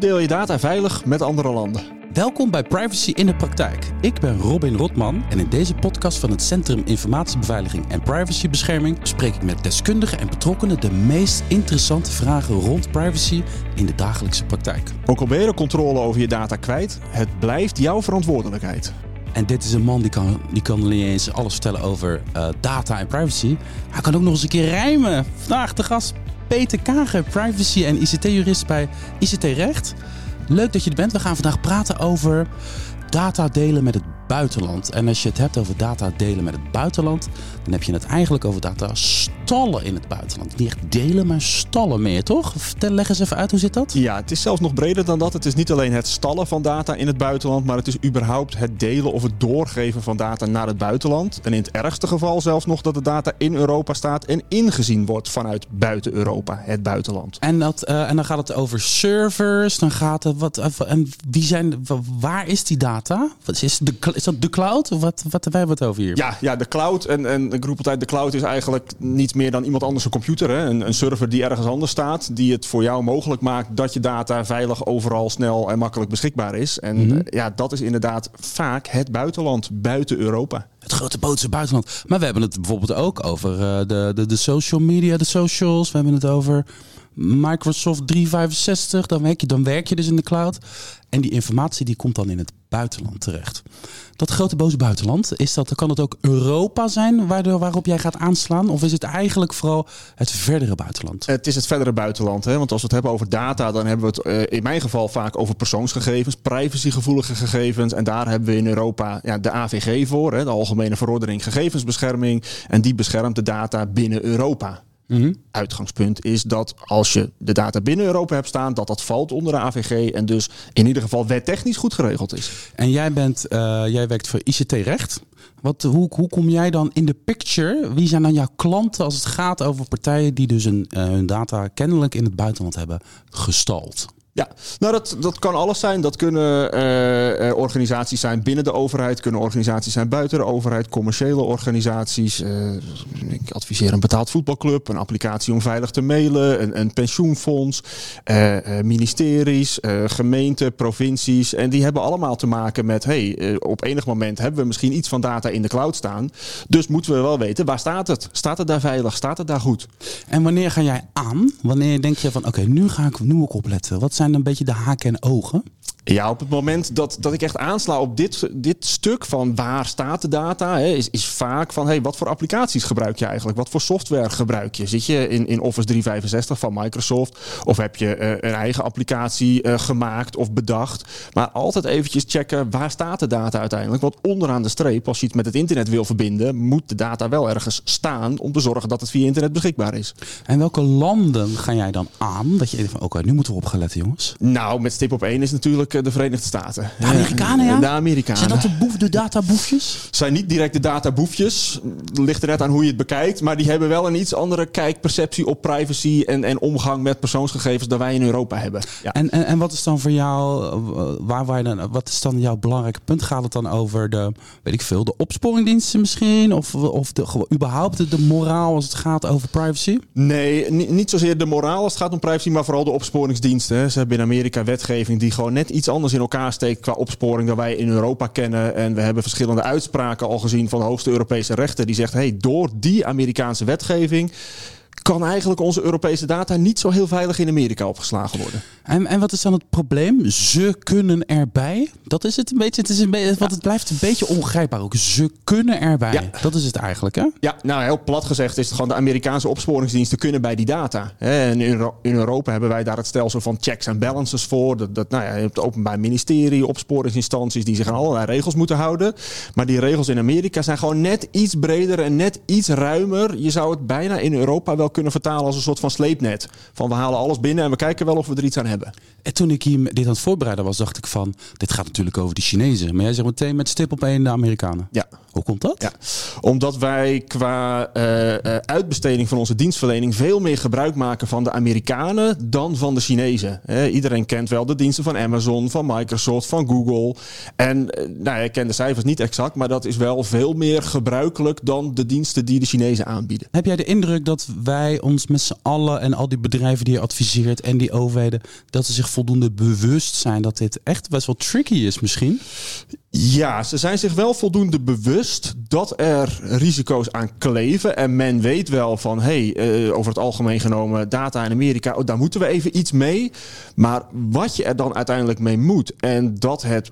deel je data veilig met andere landen? Welkom bij Privacy in de Praktijk. Ik ben Robin Rotman en in deze podcast van het Centrum Informatiebeveiliging en Privacybescherming bespreek ik met deskundigen en betrokkenen de meest interessante vragen rond privacy in de dagelijkse praktijk. Ook al ben je de controle over je data kwijt, het blijft jouw verantwoordelijkheid. En dit is een man die kan, die kan niet eens alles vertellen over uh, data en privacy. Hij kan ook nog eens een keer rijmen. Vandaag de gast Peter Kager, privacy en ICT-jurist bij ICT Recht. Leuk dat je er bent. We gaan vandaag praten over data delen met het buitenland. En als je het hebt over data delen met het buitenland, dan heb je het eigenlijk over data stallen in het buitenland. Niet echt delen, maar stallen meer, toch? Vertel, leg eens even uit, hoe zit dat? Ja, het is zelfs nog breder dan dat. Het is niet alleen het stallen van data in het buitenland, maar het is überhaupt het delen of het doorgeven van data naar het buitenland. En in het ergste geval zelfs nog dat de data in Europa staat en ingezien wordt vanuit buiten Europa, het buitenland. En, dat, uh, en dan gaat het over servers, dan gaat het wat. En wie zijn, waar is die data? Wat is de is dat de cloud? Wat, wat hebben we het over hier? Ja, ja de cloud. En, en ik roep altijd, de cloud is eigenlijk niet meer dan iemand anders een computer. Hè? Een, een server die ergens anders staat. Die het voor jou mogelijk maakt dat je data veilig overal snel en makkelijk beschikbaar is. En mm -hmm. ja, dat is inderdaad vaak het buitenland, buiten Europa. Het grote bootse buitenland. Maar we hebben het bijvoorbeeld ook over uh, de, de, de social media, de socials. We hebben het over Microsoft 365. Dan werk, je, dan werk je dus in de cloud. En die informatie die komt dan in het buitenland terecht. Dat grote boze buitenland, is dat, kan het ook Europa zijn waardoor, waarop jij gaat aanslaan? Of is het eigenlijk vooral het verdere buitenland? Het is het verdere buitenland. Hè? Want als we het hebben over data, dan hebben we het uh, in mijn geval vaak over persoonsgegevens, privacygevoelige gegevens. En daar hebben we in Europa ja, de AVG voor, hè? de Algemene Verordening Gegevensbescherming. En die beschermt de data binnen Europa. Mm-hmm. Uitgangspunt is dat als je de data binnen Europa hebt staan, dat dat valt onder de AVG en dus in ieder geval wettechnisch goed geregeld is. En jij, bent, uh, jij werkt voor ICT-recht. Wat, hoe, hoe kom jij dan in de picture? Wie zijn dan jouw klanten als het gaat over partijen die dus een, uh, hun data kennelijk in het buitenland hebben gestald? Ja, nou dat, dat kan alles zijn. Dat kunnen uh, uh, organisaties zijn binnen de overheid, kunnen organisaties zijn buiten de overheid, commerciële organisaties. Uh, ik adviseer een betaald voetbalclub, een applicatie om veilig te mailen, een, een pensioenfonds, ministeries, gemeenten, provincies. En die hebben allemaal te maken met, hey, op enig moment hebben we misschien iets van data in de cloud staan. Dus moeten we wel weten, waar staat het? Staat het daar veilig? Staat het daar goed? En wanneer ga jij aan? Wanneer denk je van, oké, nu ga ik nu ook opletten. Wat zijn een beetje de haken en ogen? Ja, op het moment dat, dat ik echt aansla op dit, dit stuk van waar staat de data, hè, is, is vaak van hey, wat voor applicaties gebruik je eigenlijk? Wat voor software gebruik je? Zit je in, in Office 365 van Microsoft of heb je uh, een eigen applicatie uh, gemaakt of bedacht? Maar altijd eventjes checken waar staat de data uiteindelijk? Want onderaan de streep, als je het met het internet wil verbinden, moet de data wel ergens staan om te zorgen dat het via internet beschikbaar is. En welke landen ga jij dan aan? Dat je even van oké, okay, nu moeten we opgelet, jongens. Nou, met stip op één is natuurlijk de Verenigde Staten. De Amerikanen, ja? De Amerikanen. Zijn dat de, boef, de databoefjes? Zijn niet direct de databoefjes. Ligt er net aan hoe je het bekijkt. Maar die hebben wel een iets andere kijkperceptie op privacy en, en omgang met persoonsgegevens dan wij in Europa hebben. Ja. En, en, en wat is dan voor jou, waar, waar dan, wat is dan jouw belangrijke punt? Gaat het dan over de, weet ik veel, de opsporingdiensten misschien? Of, of de, überhaupt de, de moraal als het gaat over privacy? Nee, niet, niet zozeer de moraal als het gaat om privacy, maar vooral de opsporingsdiensten. Ze hebben in Amerika wetgeving die gewoon net iets anders in elkaar steekt qua opsporing dan wij in Europa kennen. En we hebben verschillende uitspraken al gezien van de hoogste Europese rechter die zegt: hey, door die Amerikaanse wetgeving kan eigenlijk onze Europese data niet zo heel veilig in Amerika opgeslagen worden. En, en wat is dan het probleem? Ze kunnen erbij. Dat is het een beetje. Het, is een beetje, want het blijft een beetje ongrijpbaar ook. Ze kunnen erbij. Ja. Dat is het eigenlijk, hè? Ja, nou heel plat gezegd is het gewoon de Amerikaanse opsporingsdiensten kunnen bij die data. En in, in Europa hebben wij daar het stelsel van checks en balances voor. Dat, dat, nou ja, je hebt het Openbaar Ministerie, opsporingsinstanties die zich aan allerlei regels moeten houden. Maar die regels in Amerika zijn gewoon net iets breder en net iets ruimer. Je zou het bijna in Europa wel kunnen vertalen als een soort van sleepnet. Van we halen alles binnen en we kijken wel of we er iets aan hebben. En toen ik hier dit aan het voorbereiden was, dacht ik van... dit gaat natuurlijk over de Chinezen. Maar jij zegt meteen met stip op één de Amerikanen. Ja. Hoe komt dat? Ja. Omdat wij qua uh, uh, uitbesteding van onze dienstverlening... veel meer gebruik maken van de Amerikanen dan van de Chinezen. He, iedereen kent wel de diensten van Amazon, van Microsoft, van Google. En uh, nou, ik ken de cijfers niet exact... maar dat is wel veel meer gebruikelijk dan de diensten die de Chinezen aanbieden. Heb jij de indruk dat wij wij ons met z'n allen en al die bedrijven die je adviseert en die overheden, dat ze zich voldoende bewust zijn dat dit echt best wel tricky is misschien? Ja, ze zijn zich wel voldoende bewust dat er risico's aan kleven. En men weet wel van, hey, uh, over het algemeen genomen, data in Amerika, oh, daar moeten we even iets mee. Maar wat je er dan uiteindelijk mee moet en dat het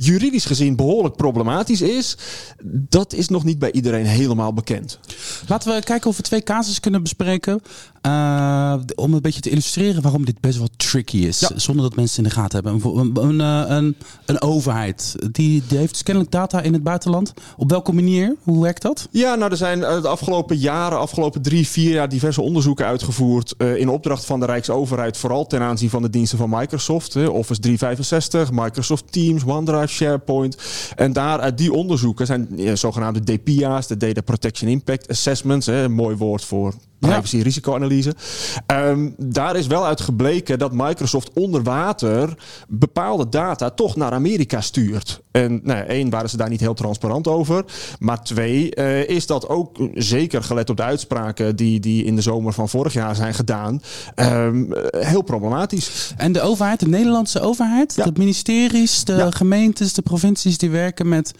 juridisch gezien behoorlijk problematisch is, dat is nog niet bij iedereen helemaal bekend. Laten we kijken of we twee casus kunnen bespreken. Uh, om een beetje te illustreren waarom dit best wel tricky is. Ja. Zonder dat mensen in de gaten hebben. Een, een, eh, een, een overheid die, die, heeft dus kennelijk data in het buitenland. Op welke manier? Hoe werkt dat? Ja, nou er zijn eh, de afgelopen jaren, afgelopen drie, vier jaar diverse onderzoeken uitgevoerd. Uh, in opdracht van de Rijksoverheid. Vooral ten aanzien van de diensten van Microsoft. Hè, Office 365, Microsoft Teams, OneDrive, SharePoint. En daar uit die onderzoeken zijn ja, zogenaamde DPIA's, de Data Protection Impact Assessments. Hè, een mooi woord voor privacy-risicoanalyse. Um, daar is wel uit gebleken dat Microsoft onder water bepaalde data toch naar Amerika stuurt. En nou, één, waren ze daar niet heel transparant over. Maar twee, uh, is dat ook zeker gelet op de uitspraken die, die in de zomer van vorig jaar zijn gedaan, um, heel problematisch. En de overheid, de Nederlandse overheid, ja. de ministeries, de ja. gemeentes, de provincies die werken met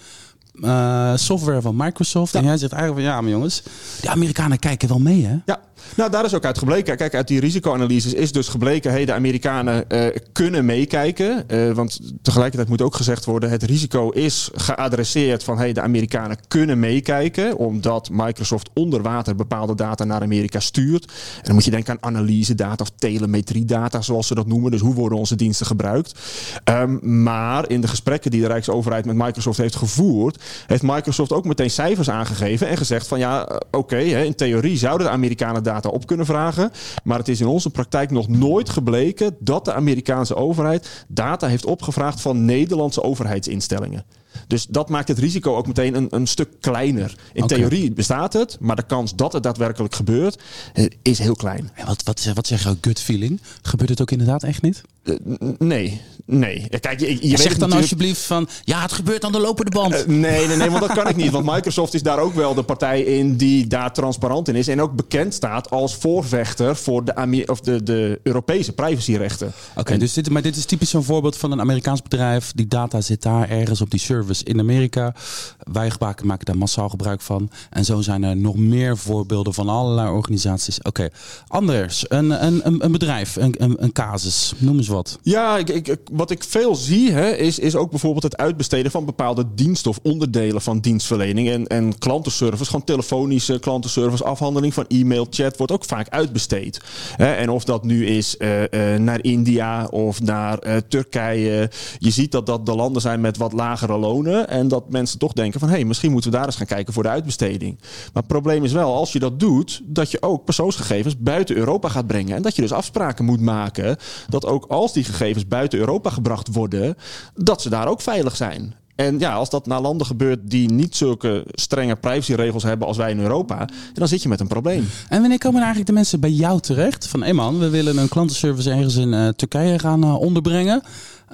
uh, software van Microsoft. En jij zegt eigenlijk van ja, maar jongens, de Amerikanen kijken wel mee, hè? Ja, nou, daar is ook uit gebleken. Kijk, uit die risicoanalyses is dus gebleken... hey, de Amerikanen uh, kunnen meekijken. Uh, want tegelijkertijd moet ook gezegd worden... het risico is geadresseerd van... hey, de Amerikanen kunnen meekijken... omdat Microsoft onder water bepaalde data naar Amerika stuurt. En dan moet je denken aan analyse data of telemetriedata... zoals ze dat noemen. Dus hoe worden onze diensten gebruikt? Um, maar in de gesprekken die de Rijksoverheid met Microsoft heeft gevoerd... heeft Microsoft ook meteen cijfers aangegeven... en gezegd van ja, oké, okay, in theorie zouden de Amerikanen data op kunnen vragen. Maar het is in onze praktijk nog nooit gebleken dat de Amerikaanse overheid data heeft opgevraagd van Nederlandse overheidsinstellingen. Dus dat maakt het risico ook meteen een, een stuk kleiner. In okay. theorie bestaat het, maar de kans dat het daadwerkelijk gebeurt is heel klein. En wat, wat, wat zeg jouw gut feeling? Gebeurt het ook inderdaad echt niet? Uh, nee, nee. Kijk, je, je zeg weet dan natuurlijk... alsjeblieft van, ja, het gebeurt aan de lopende band. Uh, nee, nee, nee, want dat kan ik niet. Want Microsoft is daar ook wel de partij in die daar transparant in is. En ook bekend staat als voorvechter voor de, Amer of de, de Europese privacyrechten. Oké, okay, dus dit, maar dit is typisch zo'n voorbeeld van een Amerikaans bedrijf. Die data zit daar ergens op die service in Amerika. Wij maken daar massaal gebruik van. En zo zijn er nog meer voorbeelden van allerlei organisaties. Oké. Anders, een, een, een bedrijf, een, een, een casus, noem eens wat. Ja, ik, ik, wat ik veel zie hè, is, is ook bijvoorbeeld het uitbesteden van bepaalde diensten of onderdelen van dienstverlening en, en klantenservice. Gewoon telefonische klantenservice, afhandeling van e-mail, chat wordt ook vaak uitbesteed. En of dat nu is uh, uh, naar India of naar uh, Turkije. Je ziet dat dat de landen zijn met wat lagere En dat mensen toch denken van hé, hey, misschien moeten we daar eens gaan kijken voor de uitbesteding. Maar het probleem is wel, als je dat doet, dat je ook persoonsgegevens buiten Europa gaat brengen. En dat je dus afspraken moet maken dat ook als die gegevens buiten Europa gebracht worden, dat ze daar ook veilig zijn. En ja, als dat naar landen gebeurt die niet zulke strenge privacyregels hebben als wij in Europa, dan zit je met een probleem. En wanneer komen eigenlijk de mensen bij jou terecht? Van, hé man, we willen een klantenservice ergens in uh, Turkije gaan uh, onderbrengen.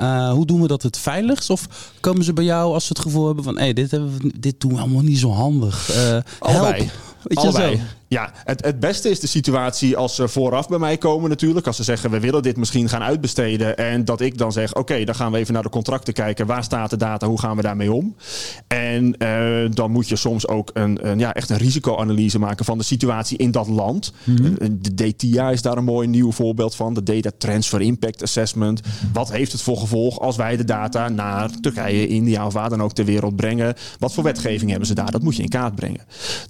Uh, hoe doen we dat het veiligst? Of komen ze bij jou als ze het gevoel hebben van... hé, hey, dit, dit doen we allemaal niet zo handig. Uh, Allebei. Help. Weet Allebei. Je zo? Ja, het, het beste is de situatie als ze vooraf bij mij komen natuurlijk. Als ze zeggen, we willen dit misschien gaan uitbesteden. En dat ik dan zeg, oké, okay, dan gaan we even naar de contracten kijken. Waar staat de data? Hoe gaan we daarmee om? En uh, dan moet je soms ook een, een, ja, echt een risicoanalyse maken van de situatie in dat land. Mm -hmm. De DTIA is daar een mooi nieuw voorbeeld van. De Data Transfer Impact Assessment. Wat heeft het voor gevolg als wij de data naar Turkije, India of waar dan ook ter wereld brengen? Wat voor wetgeving hebben ze daar? Dat moet je in kaart brengen.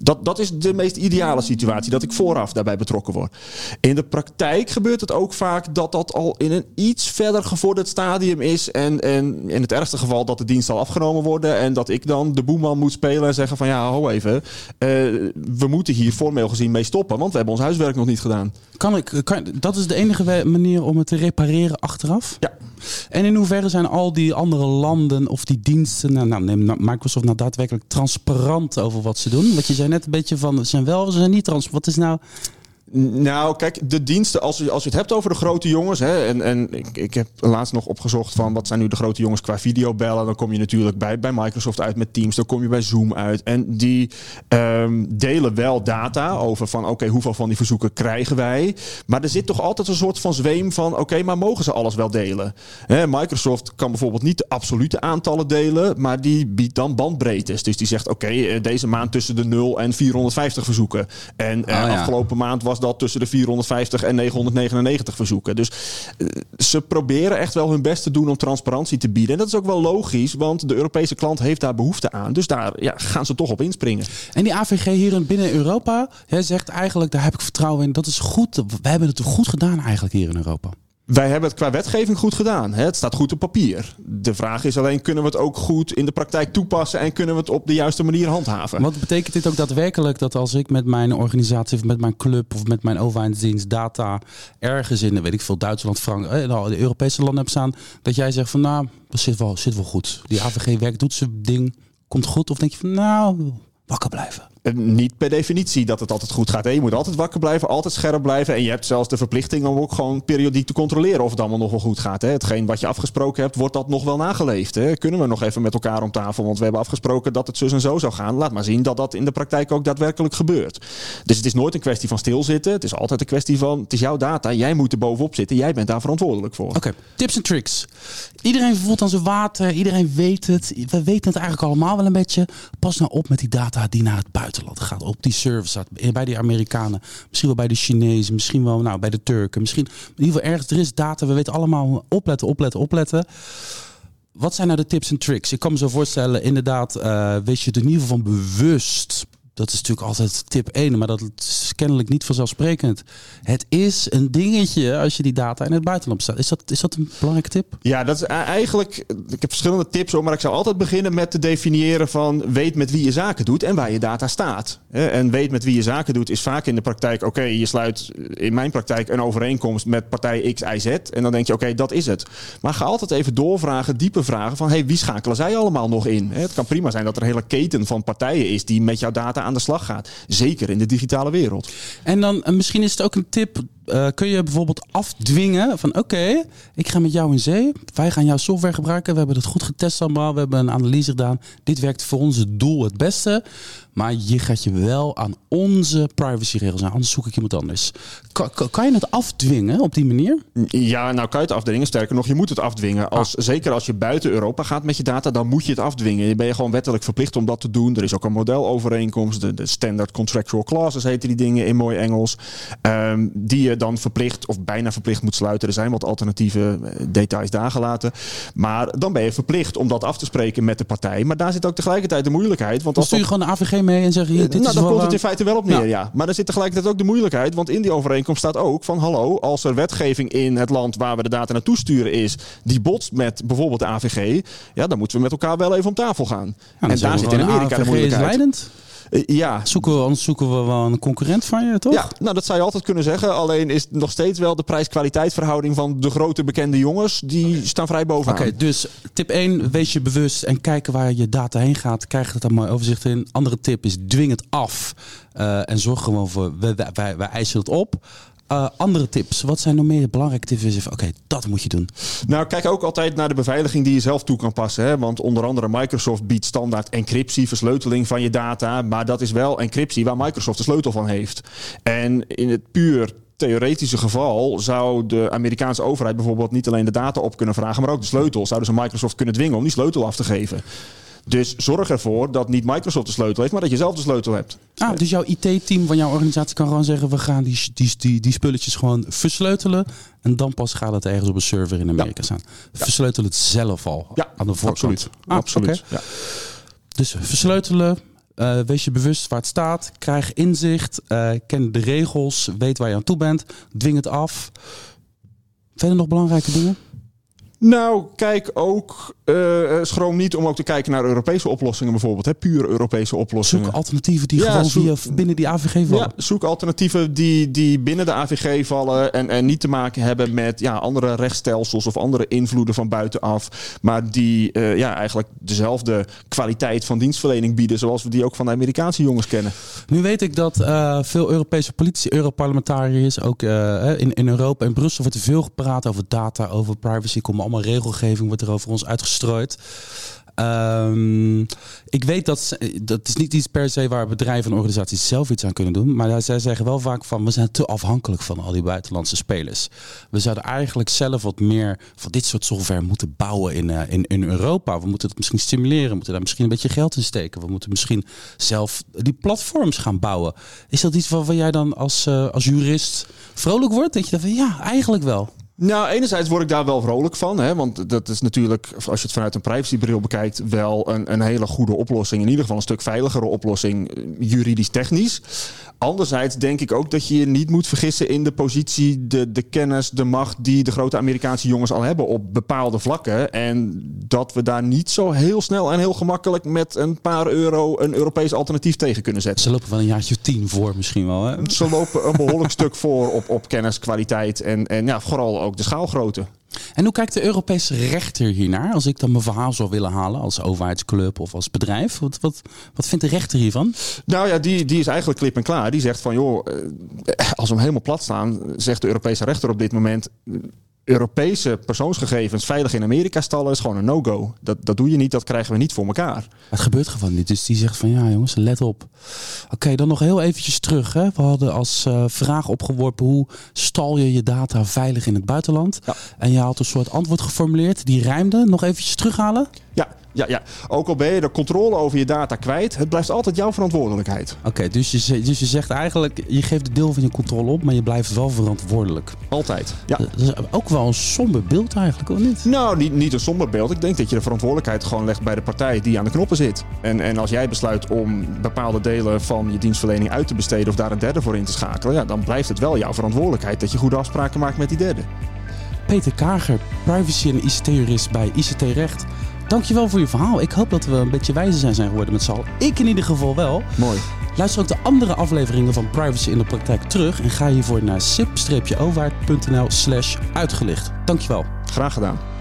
Dat, dat is de meest ideale situatie, dat ik vooraf daarbij betrokken word. In de praktijk gebeurt het ook vaak dat dat al in een iets verder gevorderd stadium is. En, en in het ergste geval dat de dienst al afgenomen worden. En dat ik dan de boeman moet spelen en zeggen van ja, ho even. Uh, we moeten hier formeel gezien mee stoppen, want we hebben ons huiswerk nog niet gedaan. Kan ik, kan, dat is de enige manier om het te repareren achteraf? Ja. En in hoeverre zijn al die andere landen of die diensten, nou, nou neem Microsoft nou daadwerkelijk transparant over wat ze doen? Want je zei net een beetje van, ze zijn wel, ze zijn niet transparant. Wat is nou... Nou, kijk, de diensten, als je, als je het hebt over de grote jongens, hè, en, en ik, ik heb laatst nog opgezocht van wat zijn nu de grote jongens qua videobellen, dan kom je natuurlijk bij, bij Microsoft uit met Teams, dan kom je bij Zoom uit. En die ehm, delen wel data over van oké, hoeveel van die verzoeken krijgen wij. Maar er zit toch altijd een soort van zweem van oké, maar mogen ze alles wel delen? Hè, Microsoft kan bijvoorbeeld niet de absolute aantallen delen, maar die biedt dan bandbreedtes. Dus die zegt oké, eh, deze maand tussen de 0 en 450 verzoeken. En ja. afgelopen maand was dat tussen de 450 en 999 verzoeken. Dus eh, ze proberen echt wel hun best te doen om transparantie te bieden. En dat is ook wel logisch, want de Europese klant heeft daar behoefte aan. Dus daar ja, gaan ze toch op inspringen. En die AVG hier in- binnen Europa, jij zegt eigenlijk, daar heb ik vertrouwen in. Dat is goed. We hebben het goed gedaan eigenlijk hier in Europa. Wij hebben het qua wetgeving goed gedaan. Het staat goed op papier. De vraag is alleen, kunnen we het ook goed in de praktijk toepassen... en kunnen we het op de juiste manier handhaven? Wat betekent dit ook daadwerkelijk dat als ik met mijn organisatie of met mijn club of met mijn overheidsdienst data ergens in, weet ik veel, Duitsland, Frankrijk, eh, nou, de Europese landen heb staan, dat jij zegt van nou, dat zit wel, zit wel goed. Die AVG werkt, doet zijn ding, komt goed. Of denk je van nou, wakker blijven. Eh, Niet per definitie dat het altijd goed gaat. Je moet altijd wakker blijven, altijd scherp blijven. En je hebt zelfs de verplichting om ook gewoon periodiek te controleren of het allemaal nog wel goed gaat. Hetgeen wat je afgesproken hebt, wordt dat nog wel nageleefd. Kunnen we nog even met elkaar om tafel? Want we hebben afgesproken dat het zus en zo zou gaan. Laat maar zien dat dat in de praktijk ook daadwerkelijk gebeurt. Dus het is nooit een kwestie van stilzitten. Het is altijd een kwestie van, het is jouw data. Jij moet er bovenop zitten. Jij bent daar verantwoordelijk voor. Oké, tips en tricks. Iedereen voelt aan zijn water, iedereen weet het. We weten het eigenlijk allemaal wel een beetje. Pas nou op met die data die naar het buitenland gaat. Op die servers, bij die Amerikanen, misschien wel bij de Chinezen, misschien wel nou, bij de Turken. Misschien in ieder geval ergens, er is data. We weten allemaal opletten, opletten, opletten. Wat zijn nou de tips en tricks? Ik kan me zo voorstellen, inderdaad, eh, wees je er in ieder geval van bewust. Dat is natuurlijk altijd tip 1, maar dat is kennelijk niet vanzelfsprekend. Het is een dingetje als je die data in het buitenland staat. Is dat, is dat een belangrijke tip? Ja, dat is e- eigenlijk. Ik heb verschillende tips maar ik zou altijd beginnen met te definiëren van weet met wie je zaken doet en waar je data staat. En weet met wie je zaken doet is vaak in de praktijk. Oké, je sluit in mijn praktijk een overeenkomst met partij X, Y, Z. En dan denk je, oké, dat is het. Maar ga altijd even doorvragen, diepe vragen van hey, wie schakelen zij allemaal nog in? Het kan prima zijn dat er een hele keten van partijen is die met jouw data aan de slag gaat. Zeker in de digitale wereld. En dan eh, misschien is het ook een tip. eh, kun je bijvoorbeeld afdwingen van oké, ik ga met jou in zee. Wij gaan jouw software gebruiken. We hebben het goed getest allemaal. We hebben een analyse gedaan. Dit werkt voor ons doel het beste. Maar je gaat je wel aan onze privacyregels aan. Anders zoek ik iemand anders. Kan, kan, je het afdwingen op die manier? Ja, nou kan je het afdwingen. Sterker nog, je moet het afdwingen. Als, Zeker als je buiten Europa gaat met je data, dan moet je het afdwingen. Je ben je gewoon wettelijk verplicht om dat te doen. Er is ook een modelovereenkomst. De, de Standard Contractual Clauses heten die dingen in mooi Engels. ehm, die je dan verplicht of bijna verplicht moet sluiten. Er zijn wat alternatieve eh, details daar gelaten. Maar dan ben je verplicht om dat af te spreken met de partij. Maar daar zit ook tegelijkertijd de moeilijkheid. Want Dan als stuur je gewoon de AVG mee en zeg je hier, dit nou, is dan komt het eh, in feite wel op neer, ja. Maar er zit tegelijkertijd ook de moeilijkheid. Want in die overeenkomst staat ook van... hallo, als er wetgeving in het land waar we de data naartoe sturen is... die botst met bijvoorbeeld de AVG... ja, dan moeten we met elkaar wel even om tafel gaan. Ja, en zeggen daar zit in Amerika de is moeilijkheid. leidend. Eh, ja, Zoeken we, anders zoeken we wel een concurrent van je, toch? ja, nou dat zou je altijd kunnen zeggen. Alleen is nog steeds wel de prijs-kwaliteit verhouding van de grote bekende jongens... die staan vrij bovenaan. Oké, dus tip 1, wees je bewust en kijken waar je data heen gaat. Krijg er dan mooi overzicht in. Andere tip is dwing het af eh, en zorg gewoon voor, wij- wij, wij eisen het op. Eh, andere tips, wat zijn nog meer belangrijke tips? Oké, dat moet je doen. Nou, kijk ook altijd naar de beveiliging die je zelf toe kan passen. Hè? Want onder andere Microsoft biedt standaard encryptie, versleuteling van je data. Maar dat is wel encryptie waar Microsoft de sleutel van heeft. En in het puur theoretische geval zou de Amerikaanse overheid bijvoorbeeld niet alleen de data op kunnen vragen, maar ook de sleutel. Zouden ze Microsoft kunnen dwingen om die sleutel af te geven. Dus zorg ervoor dat niet Microsoft de sleutel heeft, maar dat je zelf de sleutel hebt. Ah, dus jouw IT-team van jouw organisatie kan gewoon zeggen... we gaan die, die, die, die spulletjes gewoon versleutelen... en dan pas gaat het ergens op een server in Amerika staan. Versleutel het zelf al Ja, aan de voorkant. absoluut. Ah, absoluut. Ja. Dus versleutelen, eh, wees je bewust waar het staat, krijg inzicht, eh, ken de regels, weet waar je aan toe bent, dwing het af. Verder nog belangrijke dingen? Nou, kijk ook, uh, schroom niet om ook te kijken naar Europese oplossingen bijvoorbeeld. Hè, pure Europese oplossingen. Zoek alternatieven die gewoon via, binnen die AVG vallen. Ja, zoek alternatieven die, die binnen de AVG vallen en, en niet te maken hebben met ja, andere rechtsstelsels of andere invloeden van buitenaf. Maar die uh, ja, eigenlijk dezelfde kwaliteit van dienstverlening bieden zoals we die ook van de Amerikaanse jongens kennen. Nu weet ik dat uh, veel Europese politici, Europarlementariërs, ook in, in Europa en Brussel wordt er veel gepraat over data, over privacy, komen allemaal regelgeving wordt er over ons uitgestrooid. Um, ik weet dat dat is niet iets per se waar bedrijven en organisaties zelf iets aan kunnen doen. Maar zij zeggen wel vaak van we zijn te afhankelijk van al die buitenlandse spelers. We zouden eigenlijk zelf wat meer van dit soort software moeten bouwen in, uh, in, in Europa. We moeten het misschien stimuleren. We moeten daar misschien een beetje geld in steken. We moeten misschien zelf die platforms gaan bouwen. Is dat iets waar, jij dan als, uh, als jurist vrolijk wordt? Denk je dan van ja, eigenlijk wel. Nou, enerzijds word ik daar wel vrolijk van. Hè, want dat is natuurlijk, als je het vanuit een privacybril bekijkt, wel een, een hele goede oplossing. In ieder geval een stuk veiligere oplossing, eh, juridisch-technisch. Anderzijds denk ik ook dat je je niet moet vergissen in de positie, de, de kennis, de macht die de grote Amerikaanse jongens al hebben op bepaalde vlakken. En dat we daar niet zo heel snel en heel gemakkelijk met een paar euro een Europees alternatief tegen kunnen zetten. Ze lopen wel een jaartje tien voor misschien wel. Hè? Ze lopen een behoorlijk stuk voor op, op kennis, kwaliteit en, en ja, vooral ook de schaalgrootte. En hoe kijkt de Europese rechter hiernaar? Als ik dan mijn verhaal zou willen halen als overheidsclub of als bedrijf. Wat, wat, wat vindt de rechter hiervan? Nou ja, die, die is eigenlijk klip en klaar. Die zegt van joh, eh, als we hem helemaal plat staan, zegt de Europese rechter op dit moment. Europese persoonsgegevens veilig in Amerika stallen is gewoon een no-go. Dat, dat doe je niet, dat krijgen we niet voor elkaar. Het gebeurt gewoon niet. Dus die zegt van ja jongens, let op. Oké, dan nog heel eventjes terug. Hè. We hadden als uh, vraag opgeworpen hoe stal je je data veilig in het buitenland. Ja. En je had een soort antwoord geformuleerd. Die rijmde. Nog eventjes terughalen. Ja, ja, ja. Ook al ben je de controle over je data kwijt, het blijft altijd jouw verantwoordelijkheid. Oké, dus, je, dus je zegt eigenlijk, je geeft een deel van je controle op, maar je blijft wel verantwoordelijk. Altijd, ja. Dat is ook wel een somber beeld eigenlijk, of niet? Nou, niet, niet een somber beeld. Ik denk dat je de verantwoordelijkheid gewoon legt bij de partij die aan de knoppen zit. En, en als jij besluit om bepaalde delen van je dienstverlening uit te besteden of daar een derde voor in te schakelen, ja, dan blijft het wel jouw verantwoordelijkheid dat je goede afspraken maakt met die derde. Peter Kager, privacy- en ICT-jurist bij ICT Recht. Dankjewel voor je verhaal. Ik hoop dat we een beetje wijzer zijn, zijn geworden met z'n allen. Ik in ieder geval wel. Mooi. Luister ook de andere afleveringen van Privacy in de Praktijk terug. En ga hiervoor naar sip-owaard.nl slash uitgelicht. Dankjewel. Graag gedaan.